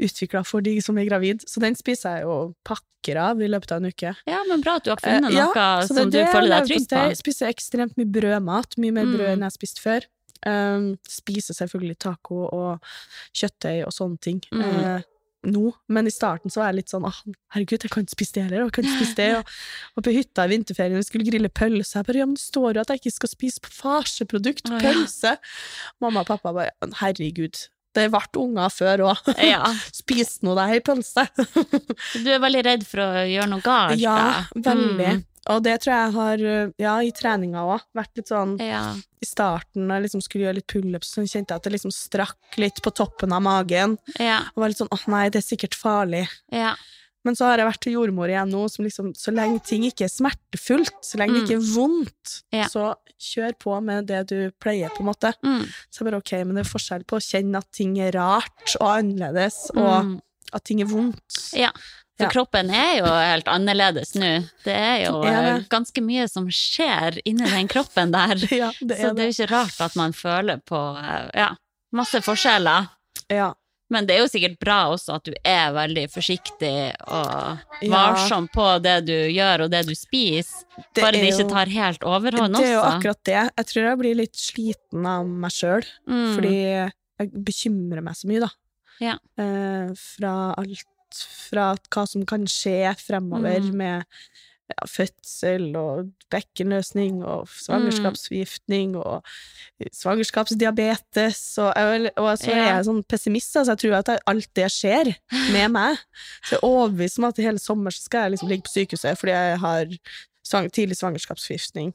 utvikla for de som er gravid. Så den spiser jeg jo pakker av i løpet av en uke. Ja, men bra at du har funnet Eh, ja, noe er som du det føler deg trygg på. Jeg spiser ekstremt mye brødmat, mye mer brød Mm. enn jeg har spist før. Um, spiser selvfølgelig taco og kjøttdeig og sånne ting. Mm. Eh, nå, men i starten så var jeg litt sånn ah, herregud, jeg kan ikke spise det heller, og jeg kan ikke spise det. Og, og på hytta i vinterferien vi skulle grille pølse, jeg bare ja, men det står jo at jeg ikke skal spise farseprodukt, Å, ja. pølse. Mamma og pappa bare herregud, det ble unger før òg. Ja, Spis nå deg ei pølse. du er veldig redd for å gjøre noe galt. Ja, da. veldig. Mm, Og det tror jeg har, ja, i treninga òg, vært litt sånn ja. i starten, da jeg liksom skulle gjøre litt pullups, så kjente jeg at det liksom strakk litt på toppen av magen. Ja, Og var litt sånn åh nei, det er sikkert farlig. ja. Men så har jeg vært til jordmor igjen nå, som liksom så lenge ting ikke er smertefullt, så lenge det Mm. ikke er vondt, Ja. så kjør på med det du pleier, på en måte. Mm, Så jeg bare ok, men det er forskjell på å kjenne at ting er rart og annerledes, og mm. at ting er vondt. Ja, for Ja. kroppen er jo helt annerledes nå. Det er jo Det er eh, det. ganske mye som skjer inni den kroppen der. Ja, det Så det det. er jo ikke rart at man føler på eh, ja, masse forskjeller. Ja. Men det er jo sikkert bra også at du er veldig forsiktig og Ja. varsom på det du gjør og det du spiser. Det Bare det ikke tar helt overhånd Det er jo akkurat det. Jeg tror jeg blir litt sliten av meg sjøl, Mm. fordi jeg bekymrer meg så mye, da. Ja. Eh, fra alt fra hva som kan skje fremover Mm. med ja, fødsel og bekkenløsning og svangerskapsforgiftning og svangerskapsdiabetes og, og så er jeg sånn pessimist, altså jeg tror at alt det skjer med meg. Så jeg er overbevist om at hele sommer skal jeg liksom ligge på sykehuset fordi jeg har tidlig svangerskapsforgiftning.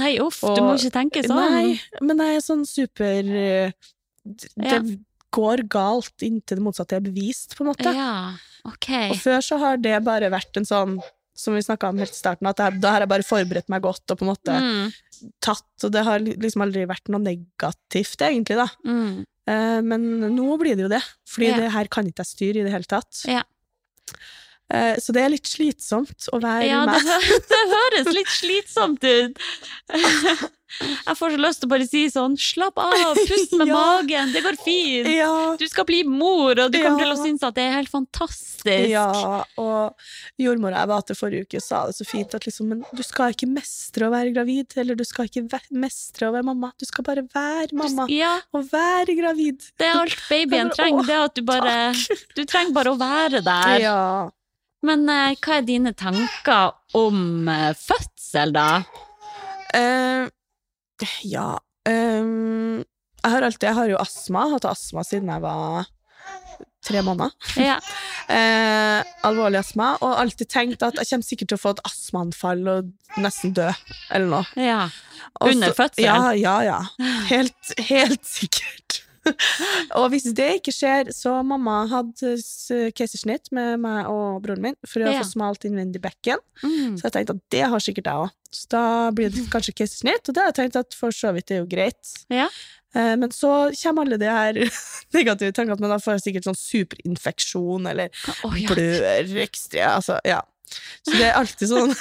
Nei, uff, Og- du må ikke tenke sånn. Nei, men jeg er sånn super Det Ja. Går galt inntil det motsatte er bevist, på en måte. Ja, ok. Og før så har det bare vært en sånn som vi snakka om helt i starten, at da har jeg bare forberedt meg godt og på en måte Mm, tatt, og det har liksom aldri vært noe negativt, egentlig, da. mm. Eh, men nå blir det jo det, fordi yeah. det her kan ikke jeg styre i det hele tatt. Ja. Eh, så det er litt slitsomt å være Ja, meg. det, det høres litt slitsomt ut. Jeg får så lyst til å bare si sånn, slapp av, pust med Ja. magen, det går fint. Ja, Du skal bli mor, og du kommer til å synes at det er helt fantastisk. Ja, og jordmora jeg var til forrige uke sa det så fint at liksom, men du skal ikke mestre å være gravid, eller du skal ikke mestre å være mamma, du skal bare være mamma, Ja, og være gravid. det er alt babyen trenger, det er at du bare, du trenger bare å være der. Ja. Men eh, hva er dine tanker om eh, fødsel da? Eh, ja ehm, jeg har alltid, jeg har jo astma, hatt astma siden jeg var tre måneder. Ja. Eh, alvorlig astma, og alltid tenkt at jeg kommer sikkert til å få et astmaanfall og nesten dø, eller noe. ja. Under så- fødselen? Ja, ja, ja. Helt, helt sikkert. og hvis det ikke skjer, så mamma hadde keisersnitt med meg og broren min for å Ja. få smalt innvendig bekken. Mm. Så jeg tenkte at det har sikkert jeg òg. Så da blir det kanskje keisersnitt, og det har jeg tenkt at for så vidt er jo greit. Ja. Eh, Men så kommer alle de her negative tankene, men da får sikkert sånn superinfeksjon, eller oh, ja. blør ekstra, altså, ja. Så det er alltid sånn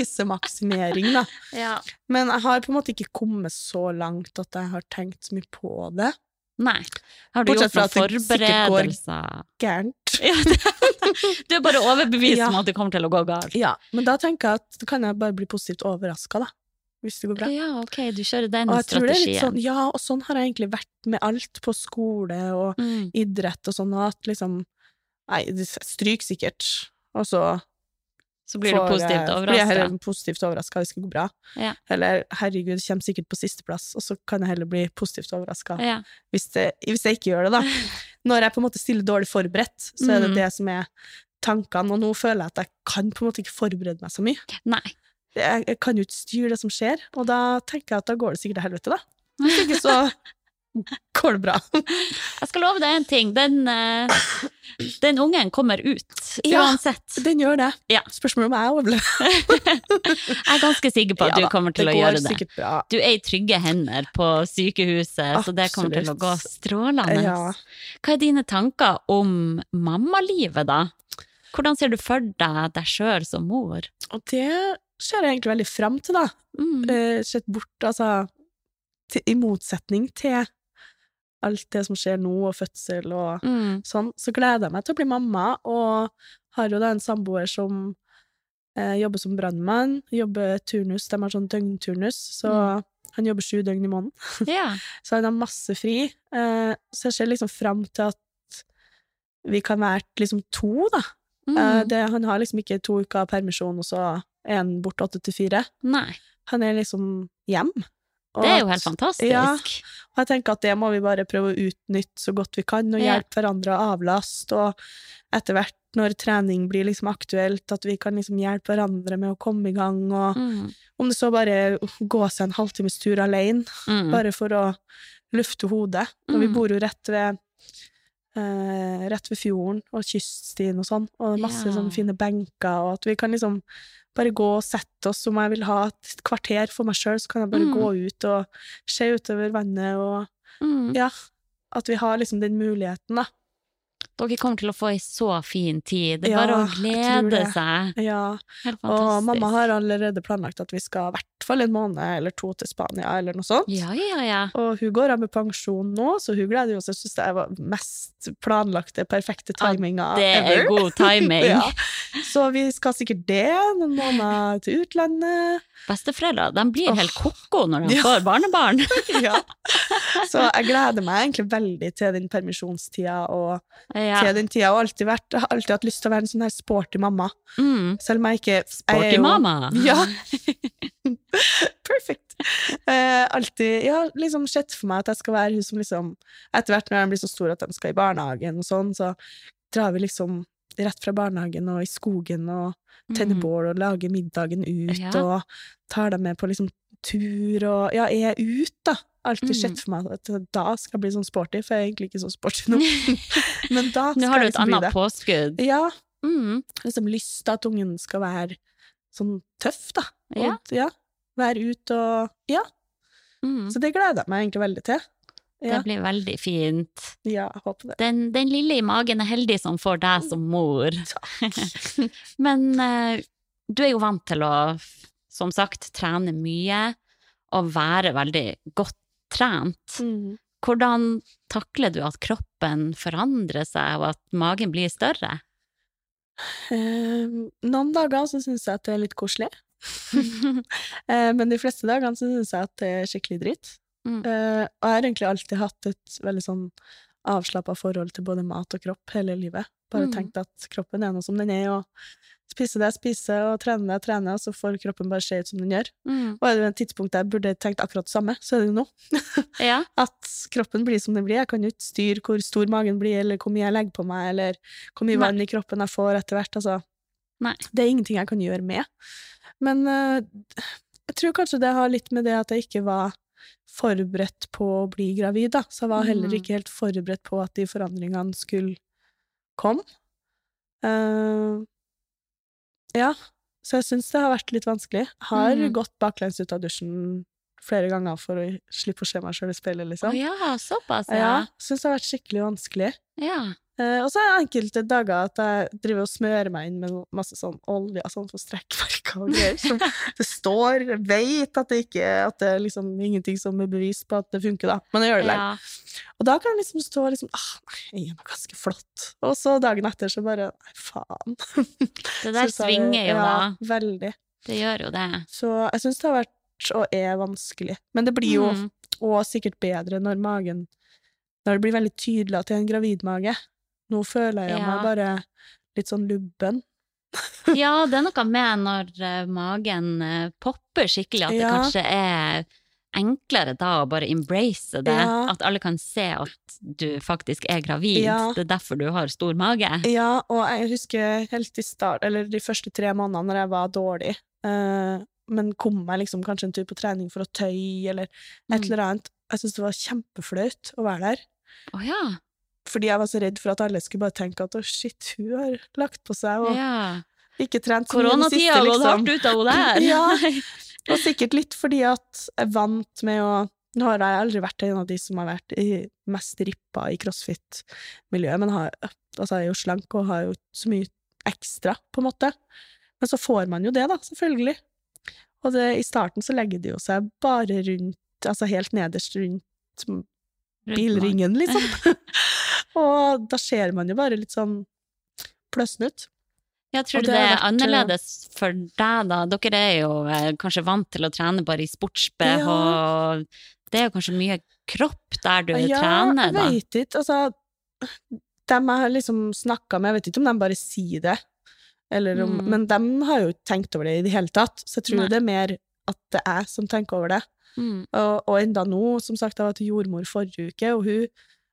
krisemaksimering, da. Ja. Men jeg har på en måte ikke kommet så langt at jeg har tenkt så mye på det. Nei. Har du Bortsett gjort fra at det sikkert går- forberedelser? Gærent. Ja, du er bare overbevist Ja. om at det kommer til å gå galt. Ja, men da tenker jeg at da kan jeg bare bli positivt overraska, da. Hvis det går bra. Ja, ok, du kjører den strategien. sånn, ja, og sånn har jeg egentlig vært med alt på skole og Mm. idrett og sånn, at liksom Nei, det stryker sikkert. Og så Så blir du positivt overraska. positivt Blir jeg heller overraska. positivt overraska, det skal gå bra. Ja. Eller herregud, det kommer sikkert på sisteplass, og så kan jeg heller bli positivt overraska Ja. hvis, hvis jeg ikke gjør det, da. Når jeg på en måte stiller dårlig forberedt, så er det Mm. det som er tankene, og nå føler jeg at jeg kan på en måte ikke forberede meg så mye. Nei. Jeg, jeg kan jo ikke styre det som skjer, og da tenker jeg at da går det sikkert til helvete, da. Hvis ikke så går det bra. Jeg skal love deg en ting. Den, eh, den ungen kommer ut, Ja. uansett. Den gjør det. Ja. Spørsmålet om jeg overlever. Jeg er ganske sikker på at Ja du kommer til å gjøre det. bra. Du er i trygge hender på sykehuset, så det kommer til å gå strålende. Ja. Hva er dine tanker om mammalivet, da? Hvordan ser du for deg deg sjøl som mor? Og det ser jeg egentlig veldig fram til, da. Mm. Eh, Sett bort, altså til, I motsetning til alt det som skjer nå, og fødsel og Mm. sånn, så gleder jeg meg til å bli mamma, og har jo da en samboer som eh, jobber som brannmann, jobber turnus, de har sånn døgnturnus, så Mm. han jobber sju døgn i måneden. yeah. Så han har masse fri, eh, så jeg ser liksom fram til at vi kan være liksom to, da. Eh, Mm. det, han har liksom ikke to uker permisjon, og så er han borte åtte til fire. Han er liksom hjem. Og Det er jo helt fantastisk. Ja, og jeg tenker at det må vi bare prøve å utnytte så godt vi kan, og hjelpe hverandre å avlaste, og etter hvert når trening blir liksom aktuelt, at vi kan liksom hjelpe hverandre med å komme i gang, og Mm. om det så bare gå seg en halvtimes tur alene, Mm. bare for å lufte hodet. Og vi Mm. bor jo rett ved eh, rett ved fjorden og kyststien og sånn, og masse Ja. sånne fine benker, og at vi kan liksom bare gå og sette oss. Om jeg vil ha et kvarter for meg sjøl, så kan jeg bare Mm. gå ut og se utover vannet, og Mm. ja, at vi har liksom den muligheten, da. Dere kommer til å få ei så fin tid. Det er Ja, bare å glede seg. Ja, og mamma har allerede planlagt at vi skal i hvert fall en måned eller to til Spania, eller noe sånt. Ja, ja, ja. Og hun går av med pensjon nå, så hun gleder jo seg. Syns det var mest planlagte, perfekte Ja, timinga Det ever. er god timing. Ja. Så vi skal sikkert det, noen måneder til utlandet. Besteforeldre de blir helt ko-ko når de Ja. får barnebarn. Ja. Så jeg gleder meg egentlig veldig til den permisjonstida og Ja. til den tida. Og alltid vært, jeg har alltid hatt lyst til å være en sånn her sporty mamma. Mm. Selv om jeg ikke jeg Sporty jo- mamma. Ja. Perfect. Eh, alltid har liksom sett for meg at jeg skal være hun som liksom Etter hvert når de blir så store at de skal i barnehagen og sånn, så drar vi liksom rett fra barnehagen og i skogen og tenner Mm. bål og lager middagen ut Ja. og tar dem med på liksom tur og Ja, er ut, da. Alltid Mm. sett for meg at da skal jeg bli sånn sporty, for jeg er egentlig ikke så sporty nå. Men da skal Nå har du et liksom annet påskudd. Ja, Mm. liksom lyst til at ungen skal være sånn tøff, da. Ja. Og, ja. Være ute og Ja. Mm. Så det gleder jeg meg egentlig veldig til. Ja, Det blir veldig fint. ja jeg håper det. Den, den lille i magen er heldig som får deg som mor. Men uh, du er jo vant til å, som sagt, trene mye og være veldig godt trent. Mm. Hvordan takler du at kroppen forandrer seg, og at magen blir større? Eh, noen dager så syns jeg at det er litt koselig. Eh, men de fleste dagene så syns jeg at det er skikkelig dritt. Mm. Eh, og jeg har egentlig alltid hatt et veldig sånn avslappa forhold til både mat og kropp hele livet. Bare Mm. tenkt at kroppen er noe som den er, og Spise det jeg spiser, og trene det jeg trener, og så får kroppen bare se ut som den gjør. Mm. Og er det en tidspunkt der jeg burde tenkt akkurat det samme, så er det jo nå. Ja. At kroppen blir som den blir. Jeg kan jo ikke styre hvor stor magen blir, eller hvor mye jeg legger på meg, eller hvor mye vann i kroppen jeg får etter hvert. Altså, Nei. det er ingenting jeg kan gjøre med. Men uh, jeg tror kanskje det har litt med det at jeg ikke var forberedt på å bli gravid, da. Så jeg var heller Mm. ikke helt forberedt på at de forandringene skulle komme. Eh, ja, så jeg syns det har vært litt vanskelig. Har Mm. gått baklengs ut av dusjen flere ganger for å slippe å se meg sjøl i speilet, Å oh, ja, såpass, Ja, ja. syns det har vært skikkelig vanskelig. Ja. Eh, og så er det enkelte dager at jeg driver og smører meg inn med masse sånn olje sånn for strekkverker og greier. Som det står, jeg vet at det ikke At det er liksom ingenting som er bevis på at det funker, da. Men jeg gjør det likevel. ja. Og da kan jeg liksom stå liksom ah, nei, jeg er ganske flott. Og så dagen etter så bare Nei, faen. Det der så, svinger jo, ja, da. Veldig. Det gjør jo det. Så jeg syns det har vært og er vanskelig. Men det blir jo Mm. og sikkert bedre når magen Når det blir veldig tydelig at det er en gravidmage. Nå føler jeg Ja. meg bare litt sånn lubben. Ja, det er noe med når eh, magen eh, popper skikkelig, at det Ja. kanskje er enklere da å bare embrace det. Ja. At alle kan se at du faktisk er gravid. Ja. Det er derfor du har stor mage. Ja, og jeg husker helt i start, eller de første tre månedene når jeg var dårlig, uh, men kom meg liksom kanskje en tur på trening for å tøye, eller et Mm. eller annet. Jeg syntes det var kjempeflaut å være der. Å ja. Fordi jeg var så redd for at alle skulle bare tenke at å, shit, hun har lagt på seg og ja. ikke trent så mye i det Koronatida har gått liksom. hardt ut av henne der. Ja. Og sikkert litt fordi at jeg vant med å Nå har jeg aldri vært en av de som har vært i, mest rippa i crossfit-miljøet, men har, altså jeg er jo slank og har jo så mye ekstra, på en måte. Men så får man jo det, da, selvfølgelig. Og det, i starten så legger det jo seg bare rundt, altså helt nederst rundt Rundt bilringen, liksom. og da ser man jo bare litt sånn pløssen ut. Jeg tror det det er vært, eh, annerledes for deg, da. Dere er jo eh, kanskje vant til å trene bare i sports-BH. Ja. Det er jo kanskje mye kropp der du ja, trener, da. jeg vet ikke. Altså, dem jeg har liksom snakka med, jeg vet ikke om de bare sier det, eller om, Mm. men de har jo ikke tenkt over det i det hele tatt. Så jeg tror Nei. det er mer at det er jeg som tenker over det. Mm. Og, og enda nå, som sagt, jeg var til jordmor forrige uke, og hun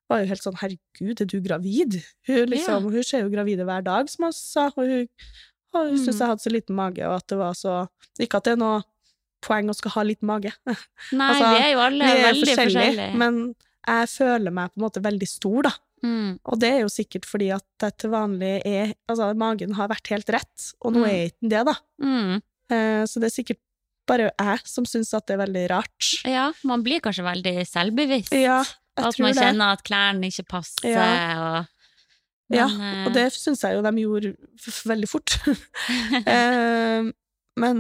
var jo helt sånn 'herregud, er du gravid?' Hun, liksom, hun ser jo gravide hver dag, som hun sa, og hun, og hun syntes Mm. jeg hadde så liten mage, og at det var så Ikke at det er noe poeng å skal ha liten mage, Nei, Altså, vi er jo alle er veldig forskjellige, forskjellige. men jeg føler meg på en måte veldig stor, da. Mm. Og det er jo sikkert fordi at jeg til vanlig er Altså, magen har vært helt rett, og nå Mm. er ikke den det, da. Mm. Eh, så det er sikkert bare jeg som syns at det er veldig rart. Ja, man blir kanskje veldig selvbevisst. Ja, at man kjenner at klærne ikke passer, Ja. og Ja, Og det syns jeg jo de gjorde veldig fort. eh, men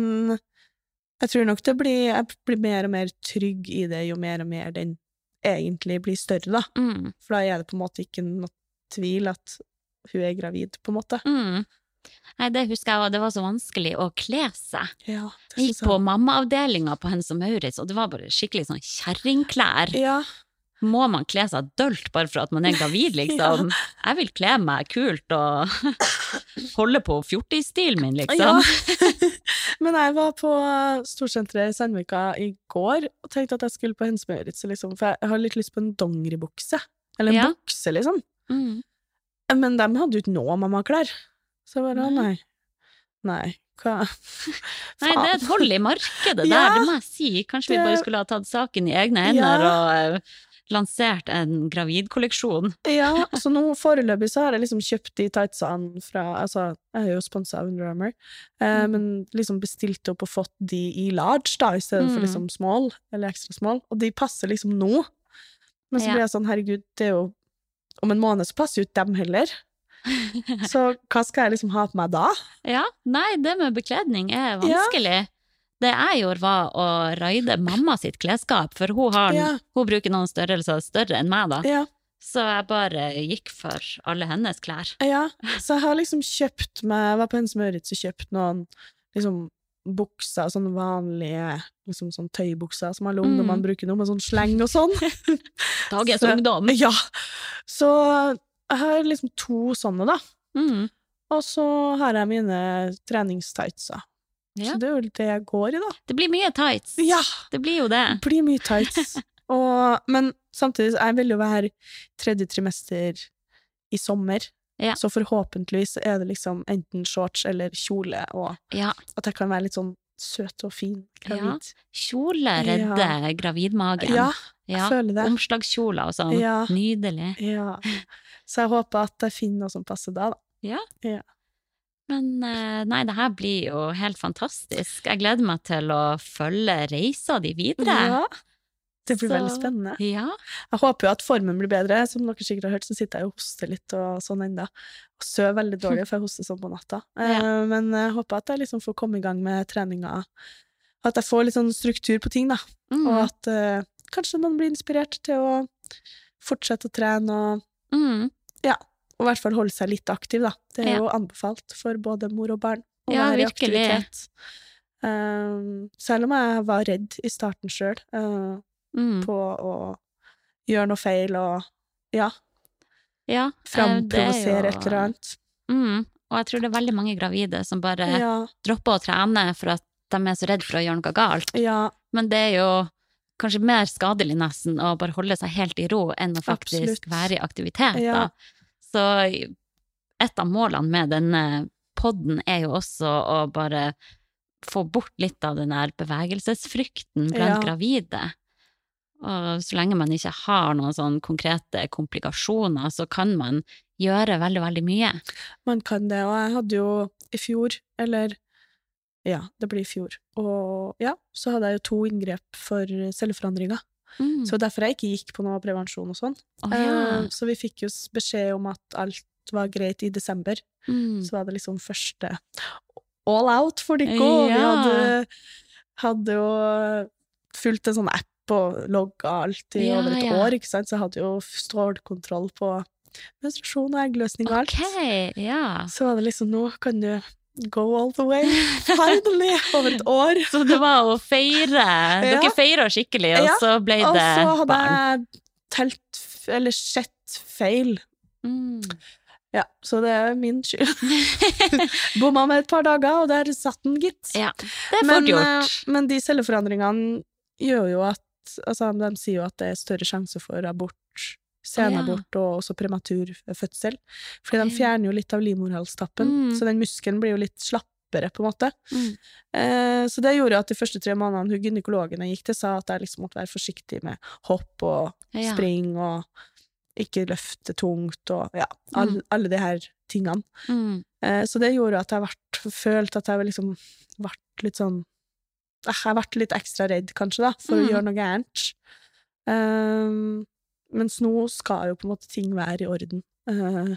jeg tror nok det blir Jeg blir mer og mer trygg i det jo mer og mer den egentlig blir større, da. mm. For da er det på en måte ikke noe tvil at hun er gravid, på en måte. Mm. Nei, det husker jeg, òg, det var så vanskelig å kle seg. Ja, Jeg gikk på mammaavdelinga på Hennes og Maurits, og det var bare skikkelig sånn kjerringklær. Ja, Må man kle seg dølt bare for at man er gravid, liksom? Jeg vil kle meg kult og holde på fjortisstilen min, liksom. Ja. Men jeg var på Storsenteret i Sandvika i går og tenkte at jeg skulle på Hennes Maurits, liksom, for jeg har litt lyst på en dongeribukse. Eller en Ja. bukse, liksom. Mm. Men de hadde jo ikke noe mammaklær. Så jeg bare, Nei. nei. Hva Nei, det er et hold i markedet der, Ja. det må jeg si. Kanskje vi bare skulle ha tatt saken i egne hender Ja. og eh, lansert en gravidkolleksjon. Ja, så nå foreløpig så har jeg liksom kjøpt de tightsene fra Altså, jeg er jo sponsa av Under Armour, eh, Mm. men liksom bestilt opp og fått de i large, da, i stedet for Mm. liksom small, eller ekstra small, og de passer liksom nå. Men så Ja. blir jeg sånn, herregud, det er jo Om en måned så passer jo ikke dem heller. Så hva skal jeg liksom ha på meg da? Ja, nei, det med bekledning er Ja. Det jeg gjorde var å raide mamma sitt klesskap, for hun, har, Ja. hun bruker noen størrelser større enn meg, da. Ja, Så jeg bare gikk for alle hennes klær. ja. Så jeg har liksom kjøpt meg Jeg var på Hennes Maurits og kjøpt noen liksom bukser, sånne vanlige liksom sånn tøybukser som alle Mm. ungdommene bruker nå, med sånn sleng og sånn. Dagens Så- ungdom. Ja. Så jeg har liksom to sånne, da. Mm. Og så har jeg mine treningstightser. Ja. Så det er jo det jeg går i, da. Det blir mye tights. Ja! Det blir jo det. Det blir mye tights. og, men samtidig, jeg vil jo være tredje trimester i sommer. Ja. Så forhåpentligvis er det liksom enten shorts eller kjole, og Ja. at jeg kan være litt sånn søt og fin gravid. Kjole redder gravidmagen. Ja, Ja. jeg føler det. Omslagskjoler og sånn. Ja. Nydelig. Ja. Så jeg håper at jeg finner noe som passer da, da. Men eh, nei, det her blir jo helt fantastisk. Jeg gleder meg til å følge reisa di videre. Ja. Det blir Så- veldig spennende. Ja. Jeg håper jo at formen blir bedre. Som dere sikkert har hørt, så sitter jeg og hoster litt og sånn enda. Og sover veldig dårlig, for jeg hoster sånn på natta. Ja. Men jeg håper at jeg liksom får komme i gang med treninga. At jeg får litt sånn struktur på ting, da. Mm. Og at uh, kanskje man blir inspirert til å fortsette å trene og, Mm. Og i hvert fall holde seg litt aktiv, da. Det er Ja. jo anbefalt for både mor og barn å Ja, være i aktivitet. Um, selv om jeg var redd i starten sjøl Mm. på å gjøre noe feil og ja, Ja. eh, er framprovosere jo- et eller annet. Mm. Og jeg tror det er veldig mange gravide som bare Ja, dropper å trene for at de er så redd for å gjøre noe galt. ja, Men det er jo kanskje mer skadelig nesten å bare holde seg helt i ro enn å faktisk Absolutt. være i aktivitet. Ja. Da. Så et av målene med denne podden er jo også å bare få bort litt av den der bevegelsesfrykten blant Ja. gravide. Og så lenge man ikke har noen sånn konkrete komplikasjoner, så kan man gjøre veldig, veldig mye. man kan det. Og jeg hadde jo i fjor, eller ja, det blir i fjor, og ja, så hadde jeg jo to inngrep for celleforandringer. Mm. Så derfor jeg ikke gikk på noe prevensjon og sånn. Oh, ja. Eh, Så vi fikk jo beskjed om at alt var greit i desember. Mm. Så var det liksom første all out for dere. Ja. Vi hadde, hadde jo fulgt en sånn app og logga alt i Ja, over et år, ikke sant, så jeg hadde jo strålkontroll på menstruasjon og eggløsning og alt. Ok, ja. Så var det liksom nå kan du go all the way, finally, over et år. Så det var å feire. Dere Ja. feira skikkelig, og Ja, så ble det barn. Og så hadde barn. jeg telt, eller sett feil. Mm. Ja, så det er min skyld. Bomma med et par dager, og der satt den, gitt. Ja, det er Men, gjort. eh, men de celleforandringene gjør jo at Altså, de sier jo at det er større sjanse for abort, senabort og også prematur fødsel. Fordi de fjerner jo litt av livmorhalstappen, Mm. så den muskelen blir jo litt slappere, på en måte. Mm. Eh, så det gjorde at de første tre månedene hun gynekologen jeg gikk til, sa at jeg liksom måtte være forsiktig med hopp og Ja. spring og ikke løfte tungt og ja, all, Mm. alle de her tingene. Mm. Eh, så det gjorde at jeg følte at jeg liksom ble litt sånn Jeg Jeg ble litt ekstra redd, kanskje, da, for Mm. å gjøre noe gærent. Um, mens nå skal jo på en måte ting være i orden. Uh,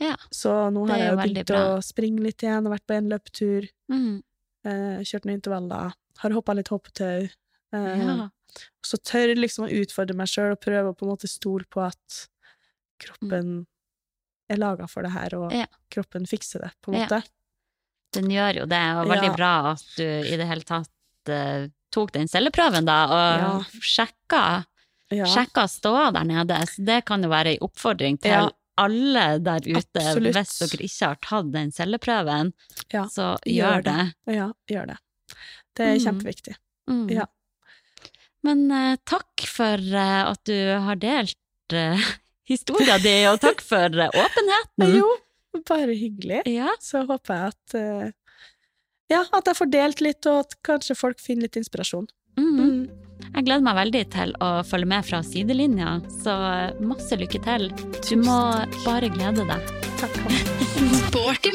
Ja, så nå har jeg jo begynt å springe litt igjen, og vært på en løpetur, Mm. uh, kjørt noen intervaller, har hoppa litt hoppetau. Uh, Ja. Så tør liksom å utfordre meg sjøl og prøve å på en måte stole på at kroppen er laga for det her, og Ja. kroppen fikser det, på en Ja. måte. Den gjør jo det, og veldig bra at du i det hele tatt uh, tok den celleprøven, da, og Ja. sjekka, Ja. sjekka ståa der nede. Så det kan jo være ei oppfordring til Ja. alle der ute, Absolutt. hvis dere ikke har tatt den celleprøven, Ja, så gjør gjør det. Ja, gjør det. Det er Mm. kjempeviktig. Mm. Ja. Men uh, takk for uh, at du har delt uh, historia di, og takk for uh, åpenheten. Jo, bare hyggelig. Ja. Så håper jeg at eh, Ja, at jeg får delt litt, og at kanskje folk finner litt inspirasjon. Mm. Jeg gleder meg veldig til å følge med fra sidelinja, så masse lykke til. Du må bare glede deg. Takk. Sporty.